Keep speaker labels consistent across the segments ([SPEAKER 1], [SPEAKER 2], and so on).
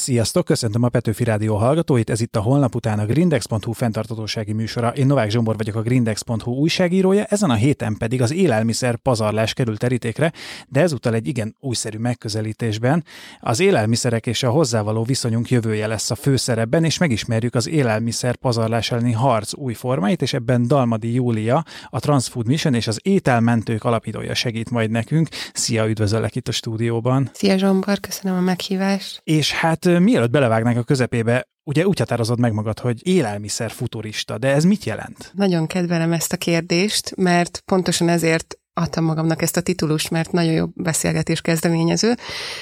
[SPEAKER 1] Sziasztok, köszöntöm a Petőfi Rádió hallgatóit, ez itt a holnap után a Grindex.hu fenntartatósági műsora. Én Novák Zsombor vagyok a Grindex.hu újságírója, ezen a héten pedig az élelmiszer pazarlás került terítékre, de ezúttal egy igen újszerű megközelítésben. Az élelmiszerek és a hozzávaló viszonyunk jövője lesz a főszerepben, és megismerjük az élelmiszer pazarlás elleni harc új formáit, és ebben Dalmadi Júlia, a Transfood Mission és az ételmentők alapítója segít majd nekünk. Szia, üdvözöllek itt a stúdióban.
[SPEAKER 2] Szia Zsombor, köszönöm a meghívást.
[SPEAKER 1] És hát mielőtt belevágnánk a közepébe, ugye úgy határozod meg magad, hogy élelmiszer futurista, de ez mit jelent?
[SPEAKER 2] Nagyon kedvelem ezt a kérdést, mert pontosan ezért adtam magamnak ezt a titulust, mert nagyon jó beszélgetés kezdeményező,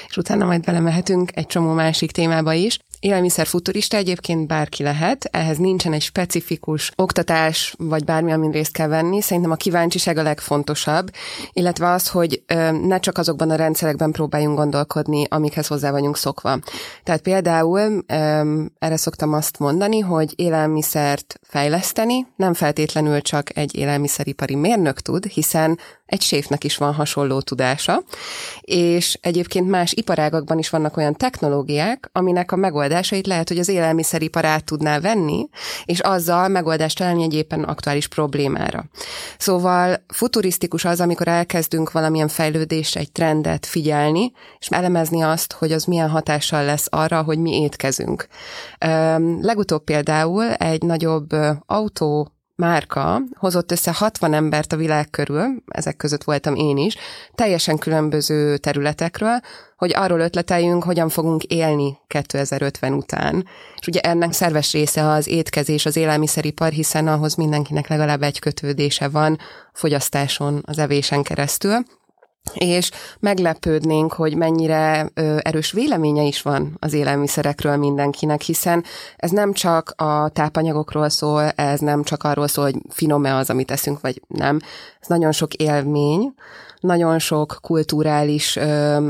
[SPEAKER 2] és utána majd belemehetünk egy csomó másik témába is. Élelmiszer futurista egyébként bárki lehet, ehhez nincsen egy specifikus oktatás, vagy bármi, amin részt kell venni. Szerintem a kíváncsiság a legfontosabb, illetve az, hogy ne csak azokban a rendszerekben próbáljunk gondolkodni, amikhez hozzá vagyunk szokva. Tehát például erre szoktam azt mondani, hogy élelmiszert fejleszteni nem feltétlenül csak egy élelmiszeripari mérnök tud, hiszen egy séfnek is van hasonló tudása, és egyébként más iparágakban is vannak olyan technológiák, aminek a megoldásait lehet, hogy az élelmiszeripar át tudná venni, és azzal megoldást találni egy éppen aktuális problémára. Szóval futurisztikus az, amikor elkezdünk valamilyen fejlődésre, egy trendet figyelni, és elemezni azt, hogy az milyen hatással lesz arra, hogy mi étkezünk. Legutóbb például egy nagyobb autó márka hozott össze 60 embert a világ körül, ezek között voltam én is, teljesen különböző területekről, hogy arról ötleteljünk, hogyan fogunk élni 2050 után. És ugye ennek szerves része az étkezés, az élelmiszeripar, hiszen ahhoz mindenkinek legalább egy kötődése van fogyasztáson, az evésen keresztül és meglepődnénk, hogy mennyire ö, erős véleménye is van az élelmiszerekről mindenkinek, hiszen ez nem csak a tápanyagokról szól, ez nem csak arról szól, hogy finom-e az, amit eszünk, vagy nem. Ez nagyon sok élmény, nagyon sok kulturális ö,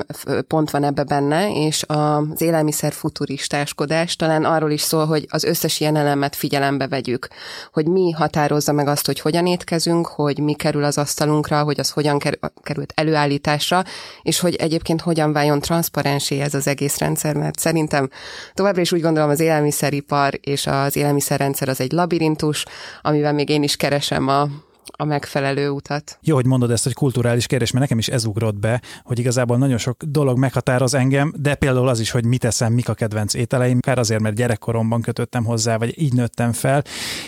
[SPEAKER 2] pont van ebbe benne, és az élelmiszer futuristáskodás talán arról is szól, hogy az összes ilyen elemet figyelembe vegyük, hogy mi határozza meg azt, hogy hogyan étkezünk, hogy mi kerül az asztalunkra, hogy az hogyan került előállításra, és hogy egyébként hogyan váljon transzparensé ez az egész rendszer, mert szerintem továbbra is úgy gondolom az élelmiszeripar és az élelmiszerrendszer az egy labirintus, amivel még én is keresem a a megfelelő utat.
[SPEAKER 1] Jó, hogy mondod ezt, hogy kulturális kérdés, mert nekem is ez ugrott be, hogy igazából nagyon sok dolog meghatároz engem, de például az is, hogy mit eszem, mik a kedvenc ételeim, akár azért, mert gyerekkoromban kötöttem hozzá, vagy így nőttem fel,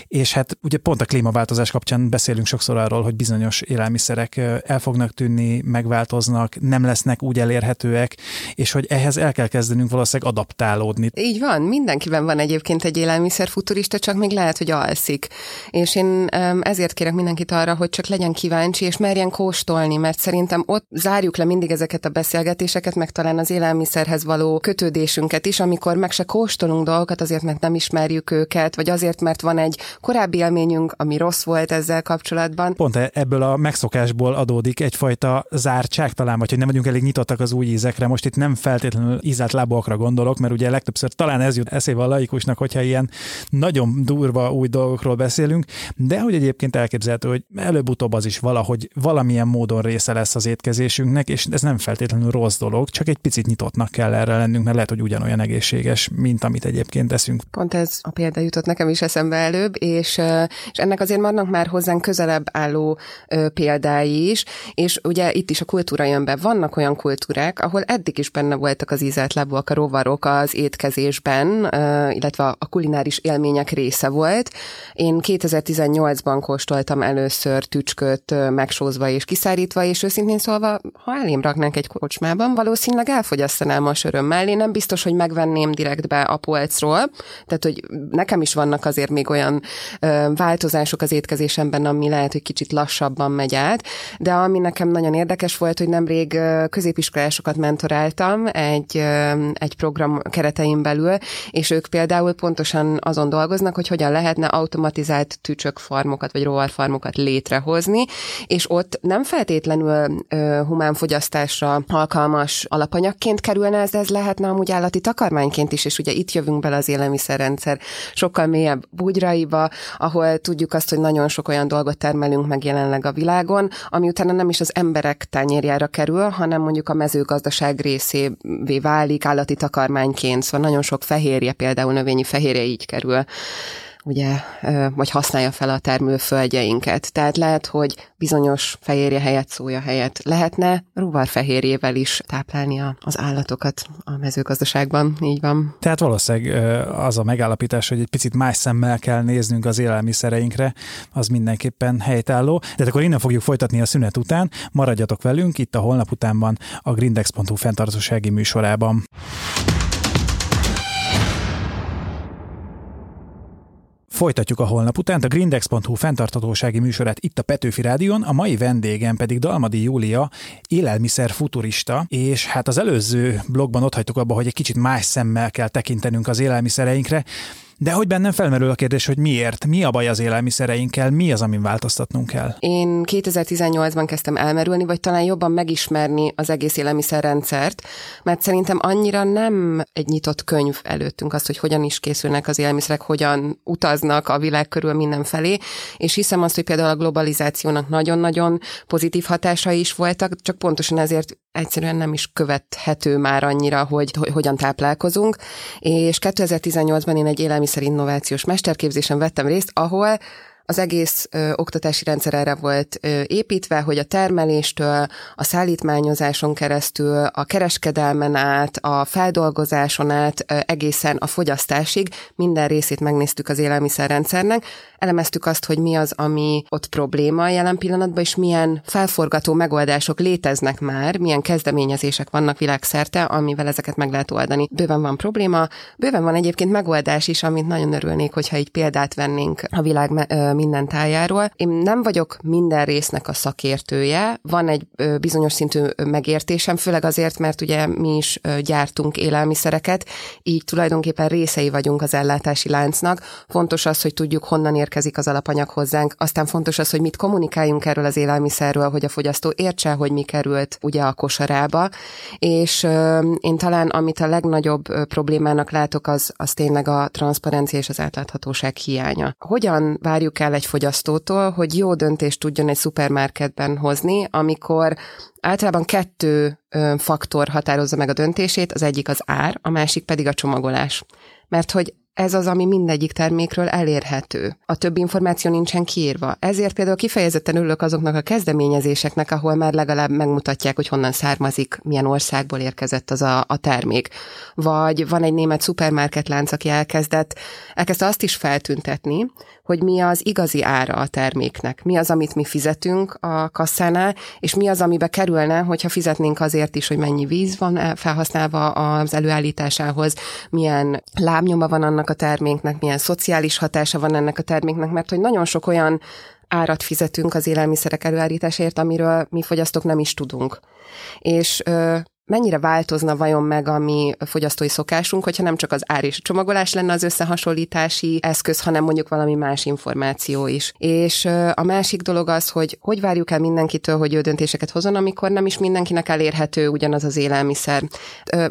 [SPEAKER 1] és hát ugye pont a klímaváltozás kapcsán beszélünk sokszor arról, hogy bizonyos élelmiszerek el fognak tűnni, megváltoznak, nem lesznek úgy elérhetőek, és hogy ehhez el kell kezdenünk valószínűleg adaptálódni.
[SPEAKER 2] Így van, mindenkiben van egyébként egy élelmiszer futurista, csak még lehet, hogy alszik. És én ezért kérek mindenkit arra, hogy csak legyen kíváncsi, és merjen kóstolni, mert szerintem ott zárjuk le mindig ezeket a beszélgetéseket, meg talán az élelmiszerhez való kötődésünket is, amikor meg se kóstolunk dolgokat, azért, mert nem ismerjük őket, vagy azért, mert van egy korábbi élményünk, ami rossz volt ezzel kapcsolatban.
[SPEAKER 1] Pont ebből a megszokásból adódik egyfajta zártság talán, vagy hogy nem vagyunk elég nyitottak az új ízekre. Most itt nem feltétlenül ízált lábokra gondolok, mert ugye legtöbbször talán ez jut eszébe a laikusnak, hogyha ilyen nagyon durva új dolgokról beszélünk, de hogy egyébként elképzelhető, hogy előbb-utóbb az is valahogy valamilyen módon része lesz az étkezésünknek, és ez nem feltétlenül rossz dolog, csak egy picit nyitottnak kell erre lennünk, mert lehet, hogy ugyanolyan egészséges, mint amit egyébként teszünk.
[SPEAKER 2] Pont ez a példa jutott nekem is eszembe előbb, és, és ennek azért vannak már hozzánk közelebb álló példái is, és ugye itt is a kultúra jön be. Vannak olyan kultúrák, ahol eddig is benne voltak az ízelt lábúak, a rovarok az étkezésben, illetve a kulináris élmények része volt. Én 2018-ban kóstoltam elő először tücsköt megsózva és kiszárítva, és őszintén szólva, ha elém raknánk egy kocsmában, valószínűleg elfogyasztanám a söröm mellé, nem biztos, hogy megvenném direktbe a polcról, tehát hogy nekem is vannak azért még olyan változások az étkezésemben, ami lehet, hogy kicsit lassabban megy át, de ami nekem nagyon érdekes volt, hogy nemrég középiskolásokat mentoráltam egy, egy program keretein belül, és ők például pontosan azon dolgoznak, hogy hogyan lehetne automatizált tücsök farmokat vagy rovarfarmokat alapanyagokat létrehozni, és ott nem feltétlenül humán fogyasztásra alkalmas alapanyagként kerülne ez, ez lehetne amúgy állati takarmányként is, és ugye itt jövünk bele az élelmiszerrendszer sokkal mélyebb bugyraiba, ahol tudjuk azt, hogy nagyon sok olyan dolgot termelünk meg jelenleg a világon, ami utána nem is az emberek tányérjára kerül, hanem mondjuk a mezőgazdaság részévé válik állati takarmányként, szóval nagyon sok fehérje, például növényi fehérje így kerül ugye, vagy használja fel a termőföldjeinket. Tehát lehet, hogy bizonyos fehérje helyett, szója helyett lehetne rovarfehérjével is táplálni az állatokat a mezőgazdaságban. Így van.
[SPEAKER 1] Tehát valószínűleg az a megállapítás, hogy egy picit más szemmel kell néznünk az élelmiszereinkre, az mindenképpen helytálló. De akkor innen fogjuk folytatni a szünet után. Maradjatok velünk itt a holnap utánban a grindex.hu fenntartósági műsorában. Folytatjuk a holnap után. A grindex.hu fenntartatósági műsorát itt a Petőfi Rádion, a mai vendégem pedig Dalmadi Júlia, élelmiszer futurista, és hát az előző blogban ott hagytuk abba, hogy egy kicsit más szemmel kell tekintenünk az élelmiszereinkre, de hogy bennem felmerül a kérdés, hogy miért, mi a baj az élelmiszereinkkel, mi az, amin változtatnunk kell?
[SPEAKER 2] Én 2018-ban kezdtem elmerülni, vagy talán jobban megismerni az egész élelmiszerrendszert, mert szerintem annyira nem egy nyitott könyv előttünk azt, hogy hogyan is készülnek az élelmiszerek, hogyan utaznak a világ körül mindenfelé, és hiszem azt, hogy például a globalizációnak nagyon-nagyon pozitív hatásai is voltak, csak pontosan ezért egyszerűen nem is követhető már annyira, hogy, hogy hogyan táplálkozunk. És 2018-ban én egy élelmiszer innovációs mesterképzésen vettem részt, ahol az egész ö, oktatási rendszer erre volt ö, építve, hogy a termeléstől, a szállítmányozáson keresztül, a kereskedelmen át, a feldolgozáson át, ö, egészen a fogyasztásig minden részét megnéztük az élelmiszerrendszernek, elemeztük azt, hogy mi az, ami ott probléma a jelen pillanatban, és milyen felforgató megoldások léteznek már, milyen kezdeményezések vannak világszerte, amivel ezeket meg lehet oldani. Bőven van probléma, bőven van egyébként megoldás is, amit nagyon örülnék, hogyha így példát vennénk a világ minden tájáról. Én nem vagyok minden résznek a szakértője, van egy bizonyos szintű megértésem, főleg azért, mert ugye mi is gyártunk élelmiszereket, így tulajdonképpen részei vagyunk az ellátási láncnak. Fontos az, hogy tudjuk, honnan érkezik az alapanyag hozzánk. Aztán fontos az, hogy mit kommunikáljunk erről az élelmiszerről, hogy a fogyasztó értse, hogy mi került ugye a kosarába. És én talán, amit a legnagyobb problémának látok, az, az tényleg a transzparencia és az átláthatóság hiánya. Hogyan várjuk el egy fogyasztótól, hogy jó döntést tudjon egy szupermarketben hozni, amikor általában kettő faktor határozza meg a döntését, az egyik az ár, a másik pedig a csomagolás. Mert hogy ez az, ami mindegyik termékről elérhető. A több információ nincsen kiírva. Ezért például kifejezetten örülök azoknak a kezdeményezéseknek, ahol már legalább megmutatják, hogy honnan származik, milyen országból érkezett az a, a termék. Vagy van egy német szupermarket lánc, aki elkezdett, elkezdte azt is feltüntetni, hogy mi az igazi ára a terméknek, mi az, amit mi fizetünk a kasszánál, és mi az, amibe kerülne, hogyha fizetnénk azért is, hogy mennyi víz van felhasználva az előállításához, milyen lábnyoma van annak a terméknek, milyen szociális hatása van ennek a terméknek, mert hogy nagyon sok olyan árat fizetünk az élelmiszerek előállításáért, amiről mi fogyasztók nem is tudunk. És mennyire változna vajon meg a mi fogyasztói szokásunk, hogyha nem csak az ár és csomagolás lenne az összehasonlítási eszköz, hanem mondjuk valami más információ is. És a másik dolog az, hogy hogy várjuk el mindenkitől, hogy ő döntéseket hozzon, amikor nem is mindenkinek elérhető ugyanaz az élelmiszer.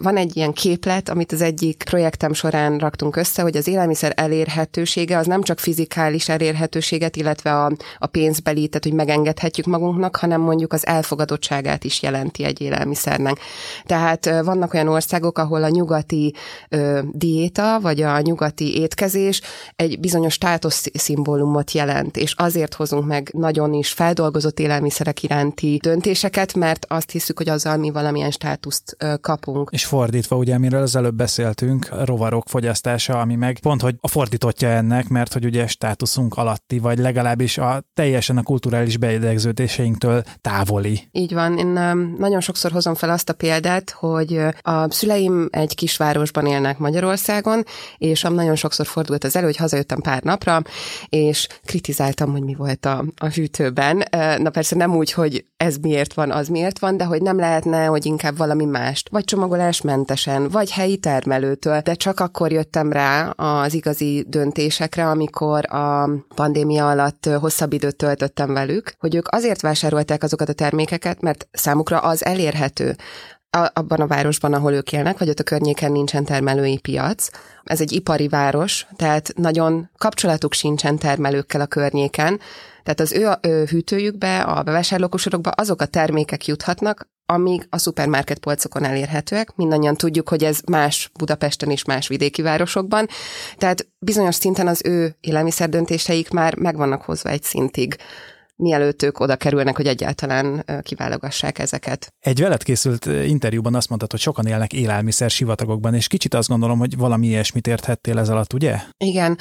[SPEAKER 2] Van egy ilyen képlet, amit az egyik projektem során raktunk össze, hogy az élelmiszer elérhetősége az nem csak fizikális elérhetőséget, illetve a, a pénzbeli, tehát hogy megengedhetjük magunknak, hanem mondjuk az elfogadottságát is jelenti egy élelmiszernek. Tehát vannak olyan országok, ahol a nyugati ö, diéta, vagy a nyugati étkezés egy bizonyos státuszszimbólumot jelent, és azért hozunk meg nagyon is feldolgozott élelmiszerek iránti döntéseket, mert azt hiszük, hogy azzal mi valamilyen státuszt ö, kapunk.
[SPEAKER 1] És fordítva, ugye, amiről az előbb beszéltünk, a rovarok fogyasztása, ami meg pont, hogy a fordítottja ennek, mert hogy ugye státuszunk alatti, vagy legalábbis a teljesen a kulturális beidegződéseinktől távoli.
[SPEAKER 2] Így van. Én nagyon sokszor hozom fel azt a példát, példát, hogy a szüleim egy kisvárosban élnek Magyarországon, és nagyon sokszor fordult az elő, hogy hazajöttem pár napra, és kritizáltam, hogy mi volt a, a hűtőben. Na persze nem úgy, hogy ez miért van, az miért van, de hogy nem lehetne, hogy inkább valami mást, vagy csomagolásmentesen, vagy helyi termelőtől, de csak akkor jöttem rá az igazi döntésekre, amikor a pandémia alatt hosszabb időt töltöttem velük, hogy ők azért vásárolták azokat a termékeket, mert számukra az elérhető. Abban a városban, ahol ők élnek, vagy ott a környéken nincsen termelői piac. Ez egy ipari város, tehát nagyon kapcsolatuk sincsen termelőkkel a környéken, tehát az ő, ő hűtőjükbe, a bevásárlókosorokba azok a termékek juthatnak, amíg a szupermarket polcokon elérhetőek. Mindannyian tudjuk, hogy ez más Budapesten és más vidéki városokban. Tehát bizonyos szinten az ő élelmiszerdöntéseik már meg vannak hozva egy szintig mielőtt ők oda kerülnek, hogy egyáltalán kiválogassák ezeket.
[SPEAKER 1] Egy veled készült interjúban azt mondtad, hogy sokan élnek élelmiszer sivatagokban, és kicsit azt gondolom, hogy valami ilyesmit érthettél ez alatt, ugye?
[SPEAKER 2] Igen.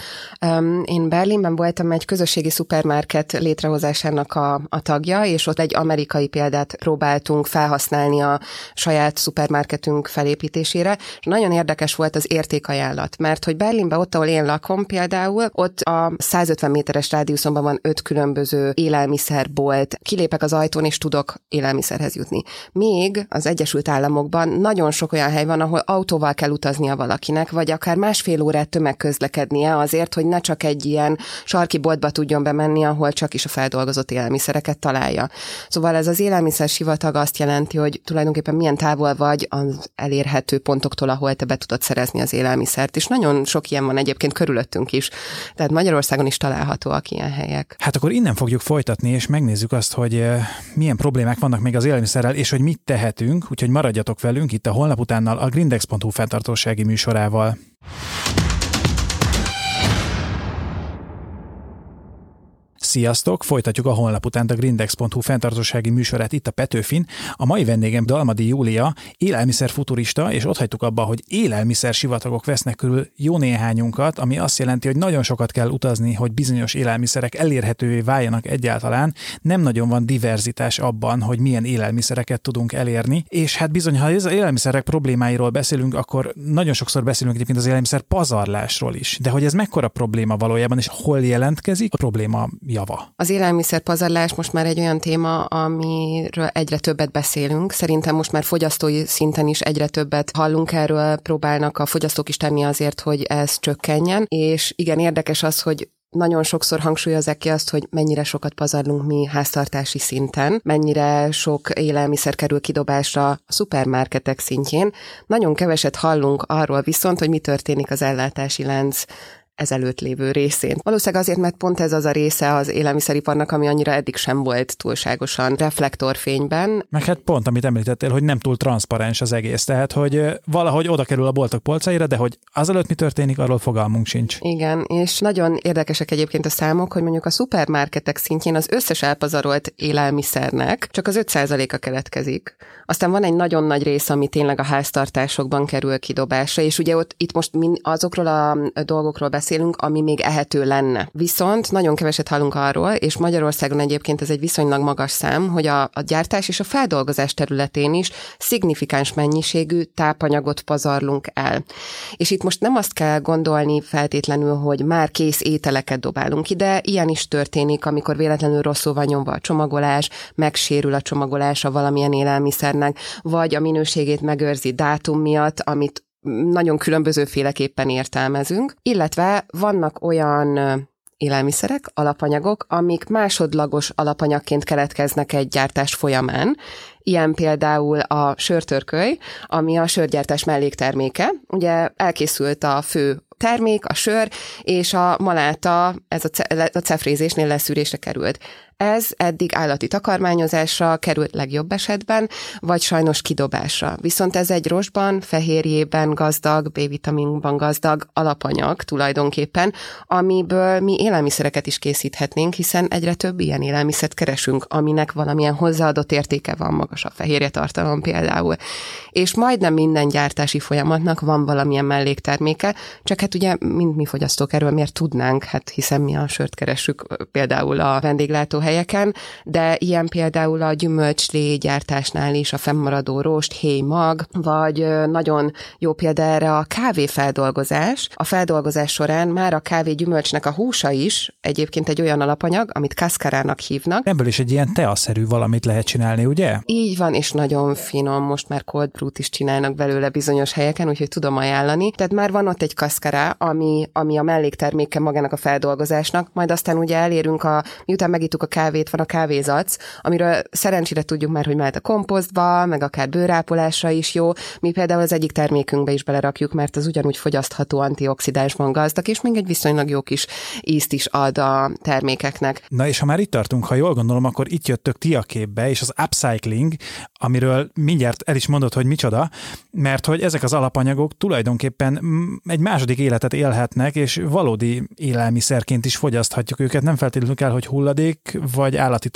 [SPEAKER 2] Én Berlinben voltam egy közösségi szupermarket létrehozásának a, a tagja, és ott egy amerikai példát próbáltunk felhasználni a saját szupermarketünk felépítésére. És nagyon érdekes volt az értékajánlat, mert hogy Berlinben, ott, ahol én lakom például, ott a 150 méteres rádiuszomban van öt különböző élelmiszer élelmiszerbolt, kilépek az ajtón, és tudok élelmiszerhez jutni. Még az Egyesült Államokban nagyon sok olyan hely van, ahol autóval kell utaznia valakinek, vagy akár másfél órát tömegközlekednie azért, hogy ne csak egy ilyen sarki boltba tudjon bemenni, ahol csak is a feldolgozott élelmiszereket találja. Szóval ez az élelmiszer sivatag azt jelenti, hogy tulajdonképpen milyen távol vagy az elérhető pontoktól, ahol te be tudod szerezni az élelmiszert, és nagyon sok ilyen van egyébként körülöttünk is. Tehát Magyarországon is találhatóak ilyen helyek.
[SPEAKER 1] Hát akkor innen fogjuk folytatni folytatni, és megnézzük azt, hogy eh, milyen problémák vannak még az élelmiszerrel, és hogy mit tehetünk, úgyhogy maradjatok velünk itt a holnap utánnal a grindex.hu fenntartósági műsorával. Sziasztok! Folytatjuk a honlap után a grindex.hu fenntartósági műsorát itt a Petőfin. A mai vendégem Dalmadi Júlia, élelmiszer futurista, és ott hagytuk abba, hogy élelmiszer sivatagok vesznek körül jó néhányunkat, ami azt jelenti, hogy nagyon sokat kell utazni, hogy bizonyos élelmiszerek elérhetővé váljanak egyáltalán. Nem nagyon van diverzitás abban, hogy milyen élelmiszereket tudunk elérni, és hát bizony, ha az élelmiszerek problémáiról beszélünk, akkor nagyon sokszor beszélünk egyébként az élelmiszer pazarlásról is. De hogy ez mekkora probléma valójában, és hol jelentkezik a probléma java.
[SPEAKER 2] Az élelmiszer pazarlás most már egy olyan téma, amiről egyre többet beszélünk. Szerintem most már fogyasztói szinten is egyre többet hallunk erről, próbálnak a fogyasztók is tenni azért, hogy ez csökkenjen. És igen, érdekes az, hogy nagyon sokszor hangsúlyozzák ki azt, hogy mennyire sokat pazarlunk mi háztartási szinten, mennyire sok élelmiszer kerül kidobásra a szupermarketek szintjén. Nagyon keveset hallunk arról viszont, hogy mi történik az ellátási lánc ezelőtt lévő részén. Valószínűleg azért, mert pont ez az a része az élelmiszeriparnak, ami annyira eddig sem volt túlságosan reflektorfényben.
[SPEAKER 1] Meg hát pont, amit említettél, hogy nem túl transzparens az egész, tehát hogy valahogy oda kerül a boltok polcaira, de hogy azelőtt mi történik, arról fogalmunk sincs.
[SPEAKER 2] Igen, és nagyon érdekesek egyébként a számok, hogy mondjuk a szupermarketek szintjén az összes elpazarolt élelmiszernek csak az 5%-a keletkezik. Aztán van egy nagyon nagy rész, ami tényleg a háztartásokban kerül kidobásra, és ugye ott itt most azokról a dolgokról beszélünk, beszélünk, ami még ehető lenne. Viszont nagyon keveset hallunk arról, és Magyarországon egyébként ez egy viszonylag magas szám, hogy a, a gyártás és a feldolgozás területén is szignifikáns mennyiségű tápanyagot pazarlunk el. És itt most nem azt kell gondolni feltétlenül, hogy már kész ételeket dobálunk ide, ilyen is történik, amikor véletlenül rosszul van nyomva a csomagolás, megsérül a csomagolása valamilyen élelmiszernek, vagy a minőségét megőrzi dátum miatt, amit nagyon különbözőféleképpen értelmezünk, illetve vannak olyan élelmiszerek, alapanyagok, amik másodlagos alapanyagként keletkeznek egy gyártás folyamán. Ilyen például a sörtörköly, ami a sörgyártás mellékterméke. Ugye elkészült a fő termék, a sör, és a maláta, ez a, ce- a cefrézésnél leszűrésre került. Ez eddig állati takarmányozásra került legjobb esetben, vagy sajnos kidobásra. Viszont ez egy rostban, fehérjében gazdag, B-vitaminban gazdag alapanyag tulajdonképpen, amiből mi élelmiszereket is készíthetnénk, hiszen egyre több ilyen élelmiszert keresünk, aminek valamilyen hozzáadott értéke van, magas a fehérje tartalom például. És majdnem minden gyártási folyamatnak van valamilyen mellékterméke, csak hát ugye, mint mi fogyasztók erről miért tudnánk, hát hiszen mi a sört keresünk például a vendéglátó helyeken, de ilyen például a gyümölcslé gyártásnál is a fennmaradó rost, héjmag, vagy nagyon jó példa erre a kávéfeldolgozás. A feldolgozás során már a kávé gyümölcsnek a húsa is egyébként egy olyan alapanyag, amit kaszkarának hívnak.
[SPEAKER 1] Ebből is egy ilyen teaszerű valamit lehet csinálni, ugye?
[SPEAKER 2] Így van, és nagyon finom, most már cold brew is csinálnak belőle bizonyos helyeken, úgyhogy tudom ajánlani. Tehát már van ott egy kaszkará, ami, ami a mellékterméke magának a feldolgozásnak, majd aztán ugye elérünk a, miután megittuk a kávét, van a kávézac, amiről szerencsére tudjuk már, hogy mehet a komposztba, meg akár bőrápolásra is jó. Mi például az egyik termékünkbe is belerakjuk, mert az ugyanúgy fogyasztható antioxidánsban gazdag, és még egy viszonylag jó kis ízt is ad a termékeknek.
[SPEAKER 1] Na és ha már itt tartunk, ha jól gondolom, akkor itt jöttök ti a képbe, és az upcycling, amiről mindjárt el is mondod, hogy micsoda, mert hogy ezek az alapanyagok tulajdonképpen egy második életet élhetnek, és valódi élelmiszerként is fogyaszthatjuk őket, nem feltétlenül kell, hogy hulladék vagy állati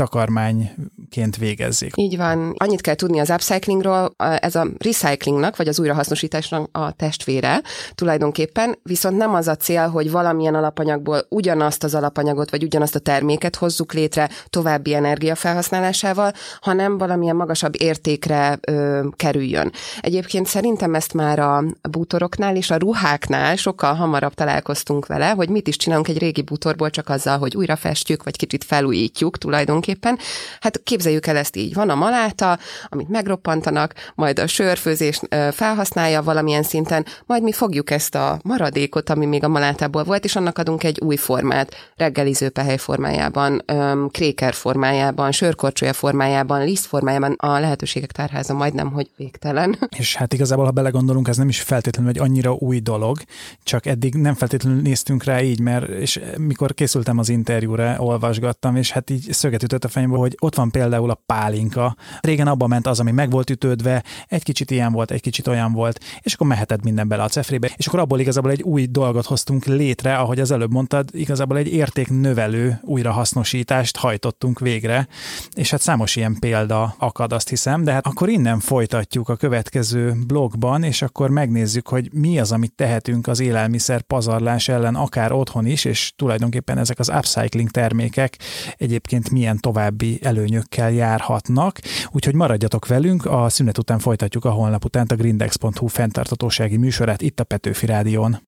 [SPEAKER 1] takarmányként végezzék.
[SPEAKER 2] Így van. Annyit kell tudni az upcyclingról, ez a recyclingnak, vagy az újrahasznosításnak a testvére tulajdonképpen, viszont nem az a cél, hogy valamilyen alapanyagból ugyanazt az alapanyagot, vagy ugyanazt a terméket hozzuk létre további energia felhasználásával, hanem valamilyen magasabb értékre ö, kerüljön. Egyébként szerintem ezt már a bútoroknál és a ruháknál sokkal hamarabb találkoztunk vele, hogy mit is csinálunk egy régi bútorból csak azzal, hogy újra festjük, vagy kicsit felújítjuk tulajdonképpen. Hát képzeljük el ezt így. Van a maláta, amit megroppantanak, majd a sörfőzés felhasználja valamilyen szinten, majd mi fogjuk ezt a maradékot, ami még a malátából volt, és annak adunk egy új formát, reggelizőpehely formájában, kréker formájában, sörkorcsolya formájában, liszt formájában, a lehetőségek tárháza majdnem, hogy végtelen.
[SPEAKER 1] És hát igazából, ha belegondolunk, ez nem is feltétlenül egy annyira új dolog, csak eddig nem feltétlenül néztünk rá így, mert és mikor készültem az interjúra, olvasgattam, és hát így szöget ütött a fejembe, hogy ott van például a pálinka. Régen abba ment az, ami meg volt ütődve, egy kicsit ilyen volt, egy kicsit olyan volt, és akkor meheted minden bele a cefrébe, és akkor abból igazából egy új dolgot hoztunk létre, ahogy az előbb mondtad, igazából egy értéknövelő újrahasznosítást hajtottunk végre, és hát számos ilyen példa akad, azt hiszem, de hát akkor innen folytatjuk a következő blogban, és akkor megnézzük, hogy mi az, amit tehetünk az élelmiszer pazarlás ellen, akár otthon is, és tulajdonképpen ezek az upcycling termékek egyébként milyen további előnyökkel járhatnak. Úgyhogy maradjatok velünk, a szünet után folytatjuk a holnap után a grindex.hu fenntartatósági műsorát itt a Petőfi Rádión.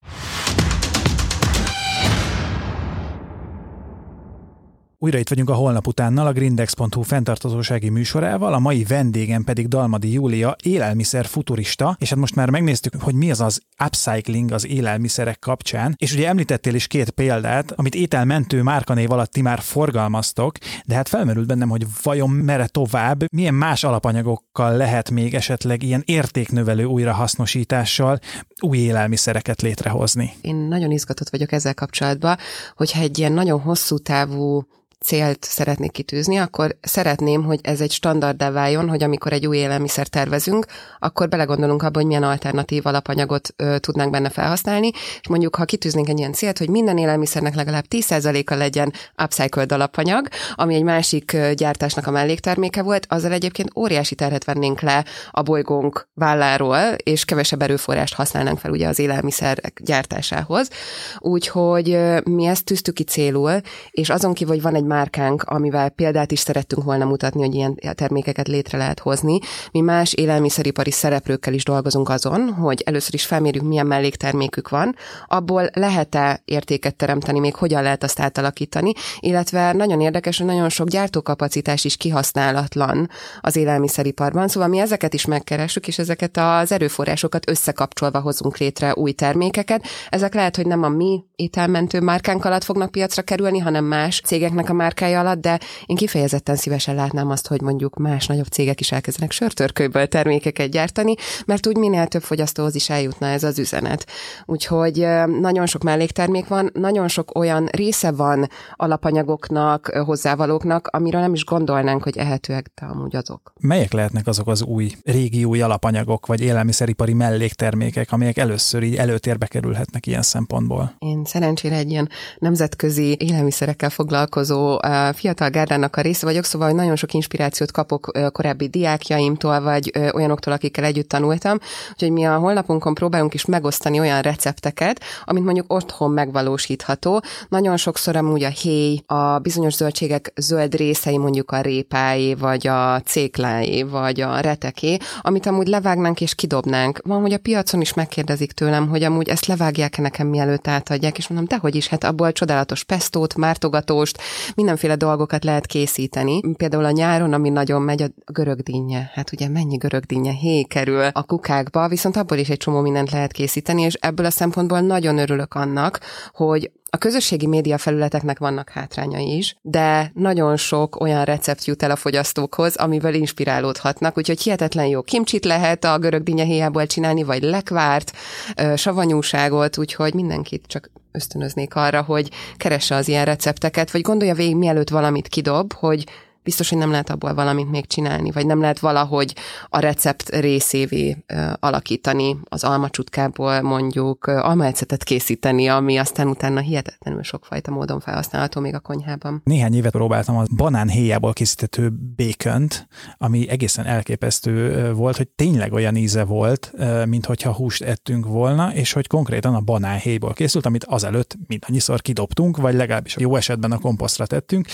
[SPEAKER 1] Újra itt vagyunk a holnap utánnal, a grindex.hu fenntartozósági műsorával, a mai vendégem pedig Dalmadi Júlia, élelmiszer futurista, és hát most már megnéztük, hogy mi az az upcycling az élelmiszerek kapcsán, és ugye említettél is két példát, amit ételmentő márkanév alatt ti már forgalmaztok, de hát felmerült bennem, hogy vajon mere tovább, milyen más alapanyagokkal lehet még esetleg ilyen értéknövelő újrahasznosítással új élelmiszereket létrehozni.
[SPEAKER 2] Én nagyon izgatott vagyok ezzel kapcsolatban, hogyha egy ilyen nagyon hosszú távú célt szeretnék kitűzni, akkor szeretném, hogy ez egy standarddá váljon, hogy amikor egy új élelmiszer tervezünk, akkor belegondolunk abba, hogy milyen alternatív alapanyagot ö, tudnánk benne felhasználni, és mondjuk, ha kitűznénk egy ilyen célt, hogy minden élelmiszernek legalább 10%-a legyen upcycled alapanyag, ami egy másik gyártásnak a mellékterméke volt, azzal egyébként óriási terhet vennénk le a bolygónk válláról, és kevesebb erőforrást használnánk fel ugye az élelmiszerek gyártásához. Úgyhogy mi ezt tűztük ki célul, és azon kívül, hogy van egy márkánk, amivel példát is szerettünk volna mutatni, hogy ilyen termékeket létre lehet hozni. Mi más élelmiszeripari szereplőkkel is dolgozunk azon, hogy először is felmérjük, milyen melléktermékük van, abból lehet-e értéket teremteni, még hogyan lehet azt átalakítani, illetve nagyon érdekes, hogy nagyon sok gyártókapacitás is kihasználatlan az élelmiszeriparban, szóval mi ezeket is megkeressük, és ezeket az erőforrásokat összekapcsolva hozunk létre új termékeket. Ezek lehet, hogy nem a mi ételmentő márkánk alatt fognak piacra kerülni, hanem más cégeknek a márkája alatt, de én kifejezetten szívesen látnám azt, hogy mondjuk más nagyobb cégek is elkezdenek sörtörkőből termékeket gyártani, mert úgy minél több fogyasztóhoz is eljutna ez az üzenet. Úgyhogy nagyon sok melléktermék van, nagyon sok olyan része van alapanyagoknak, hozzávalóknak, amiről nem is gondolnánk, hogy ehetőek, de amúgy azok.
[SPEAKER 1] Melyek lehetnek azok az új, régi új alapanyagok, vagy élelmiszeripari melléktermékek, amelyek először így előtérbe kerülhetnek ilyen szempontból?
[SPEAKER 2] Én szerencsére egy ilyen nemzetközi élelmiszerekkel foglalkozó fiatal gárdának a része vagyok, szóval nagyon sok inspirációt kapok korábbi diákjaimtól, vagy olyanoktól, akikkel együtt tanultam, úgyhogy mi a honlapunkon próbálunk is megosztani olyan recepteket, amit mondjuk otthon megvalósítható. Nagyon sokszor amúgy a héj, a bizonyos zöldségek zöld részei, mondjuk a répáé, vagy a cékláé, vagy a reteké, amit amúgy levágnánk és kidobnánk. Van, hogy a piacon is megkérdezik tőlem, hogy amúgy ezt levágják-e nekem mielőtt átadják, és mondom, dehogy is, hát abból csodálatos pestót, mártogatóst, mindenféle dolgokat lehet készíteni. Például a nyáron, ami nagyon megy, a görögdínje. Hát ugye mennyi görögdínje hé kerül a kukákba, viszont abból is egy csomó mindent lehet készíteni, és ebből a szempontból nagyon örülök annak, hogy a közösségi média felületeknek vannak hátrányai is, de nagyon sok olyan recept jut el a fogyasztókhoz, amivel inspirálódhatnak, úgyhogy hihetetlen jó kimcsit lehet a görög dinyehéjából csinálni, vagy lekvárt, savanyúságot, úgyhogy mindenkit csak ösztönöznék arra, hogy keresse az ilyen recepteket, vagy gondolja végig, mielőtt valamit kidob, hogy biztos, hogy nem lehet abból valamit még csinálni, vagy nem lehet valahogy a recept részévé alakítani, az almacsutkából mondjuk almaecetet készíteni, ami aztán utána hihetetlenül sokfajta módon felhasználható még a konyhában.
[SPEAKER 1] Néhány évet próbáltam a banán héjából készítető békönt, ami egészen elképesztő volt, hogy tényleg olyan íze volt, mint hogyha húst ettünk volna, és hogy konkrétan a banán héjból készült, amit azelőtt mindannyiszor kidobtunk, vagy legalábbis jó esetben a komposztra tettünk.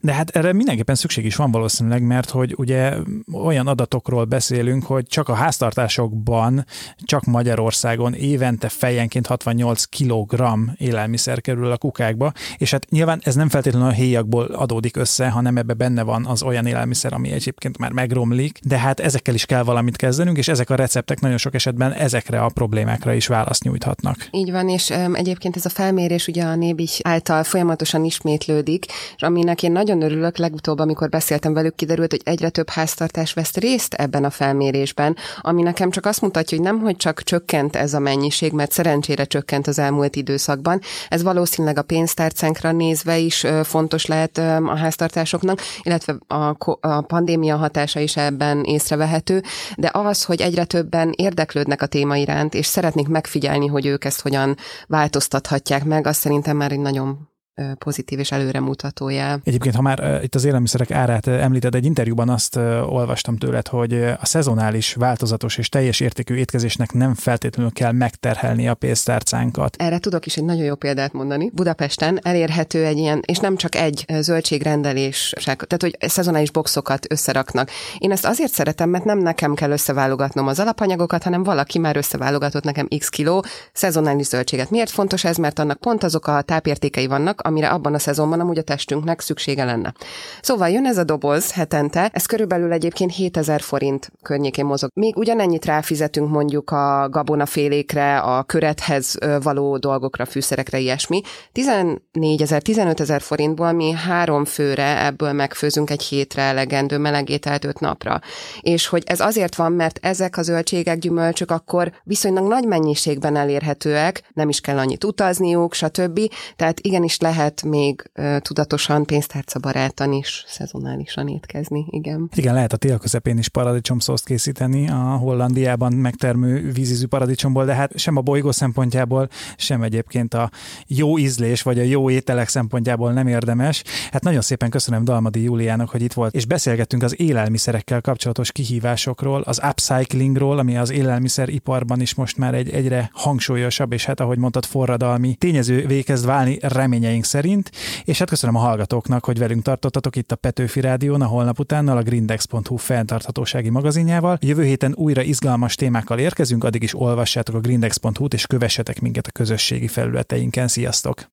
[SPEAKER 1] De hát erre mindenképpen szükség szükség is van valószínűleg, mert hogy ugye olyan adatokról beszélünk, hogy csak a háztartásokban, csak Magyarországon évente fejenként 68 kg élelmiszer kerül a kukákba, és hát nyilván ez nem feltétlenül a héjakból adódik össze, hanem ebbe benne van az olyan élelmiszer, ami egyébként már megromlik, de hát ezekkel is kell valamit kezdenünk, és ezek a receptek nagyon sok esetben ezekre a problémákra is választ nyújthatnak.
[SPEAKER 2] Így van, és um, egyébként ez a felmérés ugye a Nébis által folyamatosan ismétlődik, és aminek én nagyon örülök legutóbb, amikor amikor beszéltem velük, kiderült, hogy egyre több háztartás vesz részt ebben a felmérésben, ami nekem csak azt mutatja, hogy nem, hogy csak csökkent ez a mennyiség, mert szerencsére csökkent az elmúlt időszakban. Ez valószínűleg a pénztárcánkra nézve is fontos lehet a háztartásoknak, illetve a, a pandémia hatása is ebben észrevehető, de az, hogy egyre többen érdeklődnek a téma iránt, és szeretnék megfigyelni, hogy ők ezt hogyan változtathatják meg, az szerintem már egy nagyon pozitív és előremutató jel.
[SPEAKER 1] Egyébként, ha már itt az élelmiszerek árát említed, egy interjúban azt olvastam tőled, hogy a szezonális, változatos és teljes értékű étkezésnek nem feltétlenül kell megterhelni a pénztárcánkat.
[SPEAKER 2] Erre tudok is egy nagyon jó példát mondani. Budapesten elérhető egy ilyen, és nem csak egy zöldségrendelés, tehát hogy szezonális boxokat összeraknak. Én ezt azért szeretem, mert nem nekem kell összeválogatnom az alapanyagokat, hanem valaki már összeválogatott nekem x kiló szezonális zöldséget. Miért fontos ez? Mert annak pont azok a tápértékei vannak, amire abban a szezonban amúgy a testünknek szüksége lenne. Szóval jön ez a doboz hetente, ez körülbelül egyébként 7000 forint környékén mozog. Még ugyanennyit ráfizetünk mondjuk a gabonafélékre, a körethez való dolgokra, fűszerekre, ilyesmi. 14 ezer, 15 ezer forintból mi három főre ebből megfőzünk egy hétre elegendő melegételt öt napra. És hogy ez azért van, mert ezek a zöldségek, gyümölcsök akkor viszonylag nagy mennyiségben elérhetőek, nem is kell annyit utazniuk, stb. Tehát igenis lehet lehet még uh, tudatosan, pénztárcabarátan is, szezonálisan étkezni, igen.
[SPEAKER 1] Igen, lehet a tél közepén is paradicsomszószt készíteni a Hollandiában megtermő vízízű paradicsomból, de hát sem a bolygó szempontjából, sem egyébként a jó ízlés vagy a jó ételek szempontjából nem érdemes. Hát nagyon szépen köszönöm Dalmadi Júliának, hogy itt volt, és beszélgettünk az élelmiszerekkel kapcsolatos kihívásokról, az upcyclingról, ami az élelmiszeriparban is most már egy egyre hangsúlyosabb, és hát ahogy mondtad, forradalmi tényező végezd válni reményeink reményeink szerint, és hát köszönöm a hallgatóknak, hogy velünk tartottatok itt a Petőfi Rádión a holnap utánnal a grindex.hu fenntarthatósági magazinjával. Jövő héten újra izgalmas témákkal érkezünk, addig is olvassátok a grindex.hu-t és kövessetek minket a közösségi felületeinken. Sziasztok!